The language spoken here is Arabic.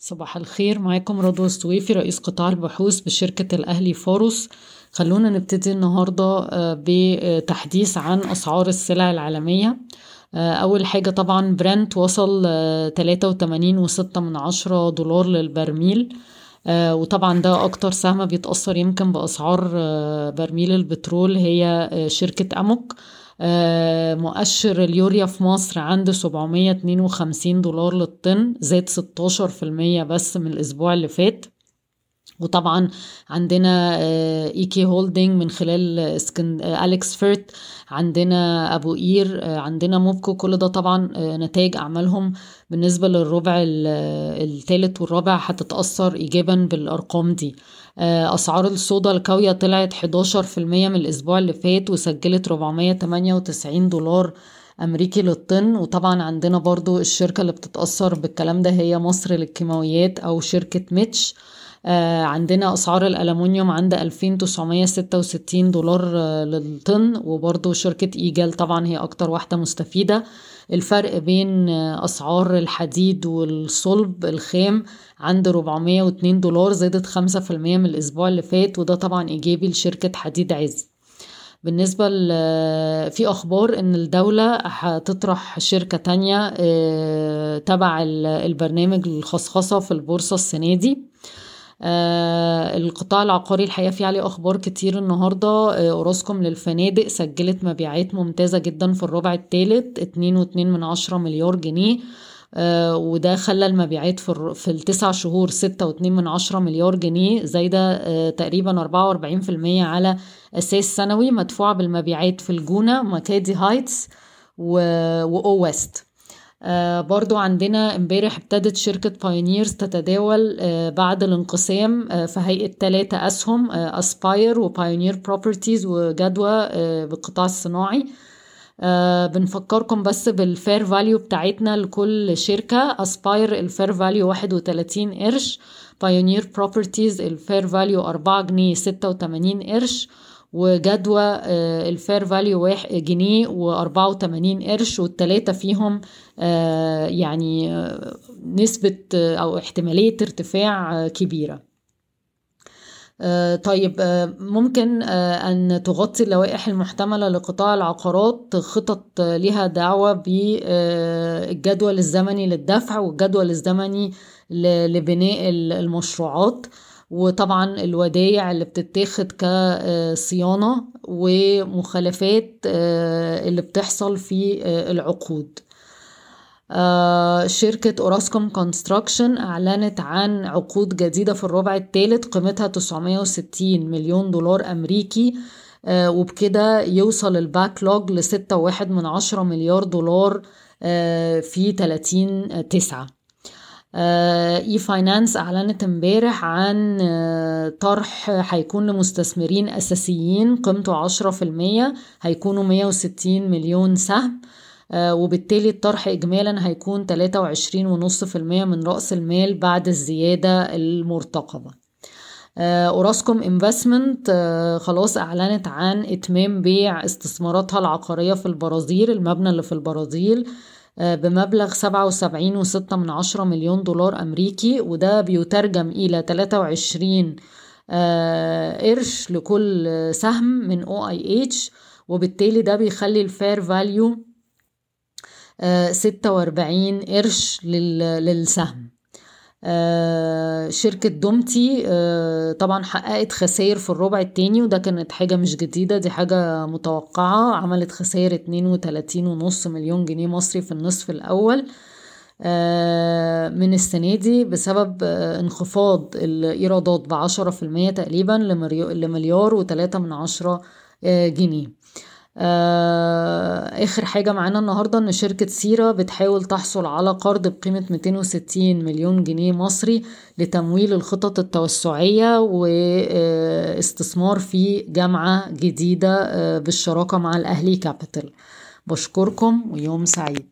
صباح الخير معاكم رضوى السويفي رئيس قطاع البحوث بشركة الأهلي فاروس خلونا نبتدي النهاردة بتحديث عن أسعار السلع العالمية. أول حاجة طبعا برنت وصل تلاتة وتمانين وستة من عشرة دولار للبرميل. وطبعا ده أكتر سهم بيتأثر يمكن بأسعار برميل البترول هي شركة أموك. مؤشر اليوريا في مصر عند 752 دولار للطن زاد 16% بس من الأسبوع اللي فات. وطبعا عندنا EK Holding من خلال AlexFert عندنا أبو قير عندنا موبكو كل ده طبعا نتائج أعمالهم بالنسبة للربع الثالث والرابع هتتأثر ايجابا بالأرقام دي. أسعار الصودا الكاوية طلعت 11% من الأسبوع اللي فات وسجلت 498 دولار أمريكي للطن. وطبعا عندنا برضو الشركة اللي بتتأثر بالكلام ده هي مصر للكيماويات أو شركة MICH. آه عندنا أسعار الألمنيوم عند 2966 دولار آه للطن وبرضو شركة EGAL طبعا هي أكتر واحدة مستفيدة. الفرق بين آه أسعار الحديد والصلب الخام عند 402 دولار زادت 5% من الأسبوع اللي فات وده طبعا إيجابي لشركة حديد عز. بالنسبة في أخبار إن الدولة هتطرح شركة تانية تبع البرنامج الخصخصة في البورصة السنة دي. آه القطاع العقاري الحقيقة فيه عليه أخبار كتير النهاردة. آه أوراسكوم للفنادق سجلت مبيعات ممتازة جدا في الربع الثالث اتنين واتنين من عشرة مليار جنيه. آه وده خلى المبيعات في, في التسع شهور ستة واتنين من عشرة مليار جنيه زايدة آه تقريبا أربعة وأربعين في المية على أساس سنوي مدفوعة بالمبيعات في الجونة مكادي Heights و O West. آه برضو عندنا امبارح ابتدت شركة Pioneers تتداول آه بعد الانقسام آه في هيئة ثلاثة أسهم Aspire و Pioneer Properties وجدوى بالقطاع الصناعي. بنفكركم بس بال fair value بتاعتنا لكل شركة. Aspire ال fair value واحد وتلاتين قرش Pioneer Properties ال fair value أربعة جنيه ستة وتمانين قرش. وجدوى ال fair value جنيه وأربعة وتمانين قرش والتلاتة فيهم يعني نسبة أو احتمالية ارتفاع كبيرة. طيب ممكن أن تغطي اللوائح المحتملة لقطاع العقارات خطط لها دعوة بالجدول الزمني للدفع والجدول الزمني لبناء المشروعات. وطبعا الودايع اللي بتتاخد كصيانة ومخالفات اللي بتحصل في العقود. شركة أوراسكوم Construction أعلنت عن عقود جديدة في الربع الثالث قيمتها 960 مليون دولار أمريكي وبكده يوصل ال backlog لستة واحد من عشرة مليار دولار في 30 تسعة. e-finance أعلنت امبارح عن طرح هيكون لمستثمرين أساسيين قيمته عشرة في المية هيكونوا مية وستين مليون سهم وبالتالي الطرح اجمالا هيكون تلاتة وعشرين ونص في المية من رأس المال بعد الزيادة المرتقبة. أوراسكوم Investment خلاص أعلنت عن إتمام بيع استثماراتها العقارية في البرازيل المبنى اللي في البرازيل. بمبلغ وستة من عشرة مليون دولار أمريكي وده بيترجم إلى تلاتة وعشرين قرش لكل سهم من OIH وبالتالي ده بيخلي ال fair value ستة وأربعين قرش للسهم. آه شركة دومتي آه طبعا حققت خسائر في الربع التاني وده كانت حاجة مش جديدة دي حاجة متوقعة. عملت خسائر اتنين وتلاتين ونص مليون جنيه مصري في النصف الأول آه من السنة دي بسبب انخفاض الإيرادات بعشرة في المية تقريبا لمليار وتلاتة من عشرة جنيه. آخر حاجة معانا النهاردة إن شركة سيرة بتحاول تحصل على قرض بقيمة 260 مليون جنيه مصري لتمويل الخطط التوسعية واستثمار في جامعة جديدة بالشراكة مع الأهلي كابيتال. بشكركم ويوم سعيد.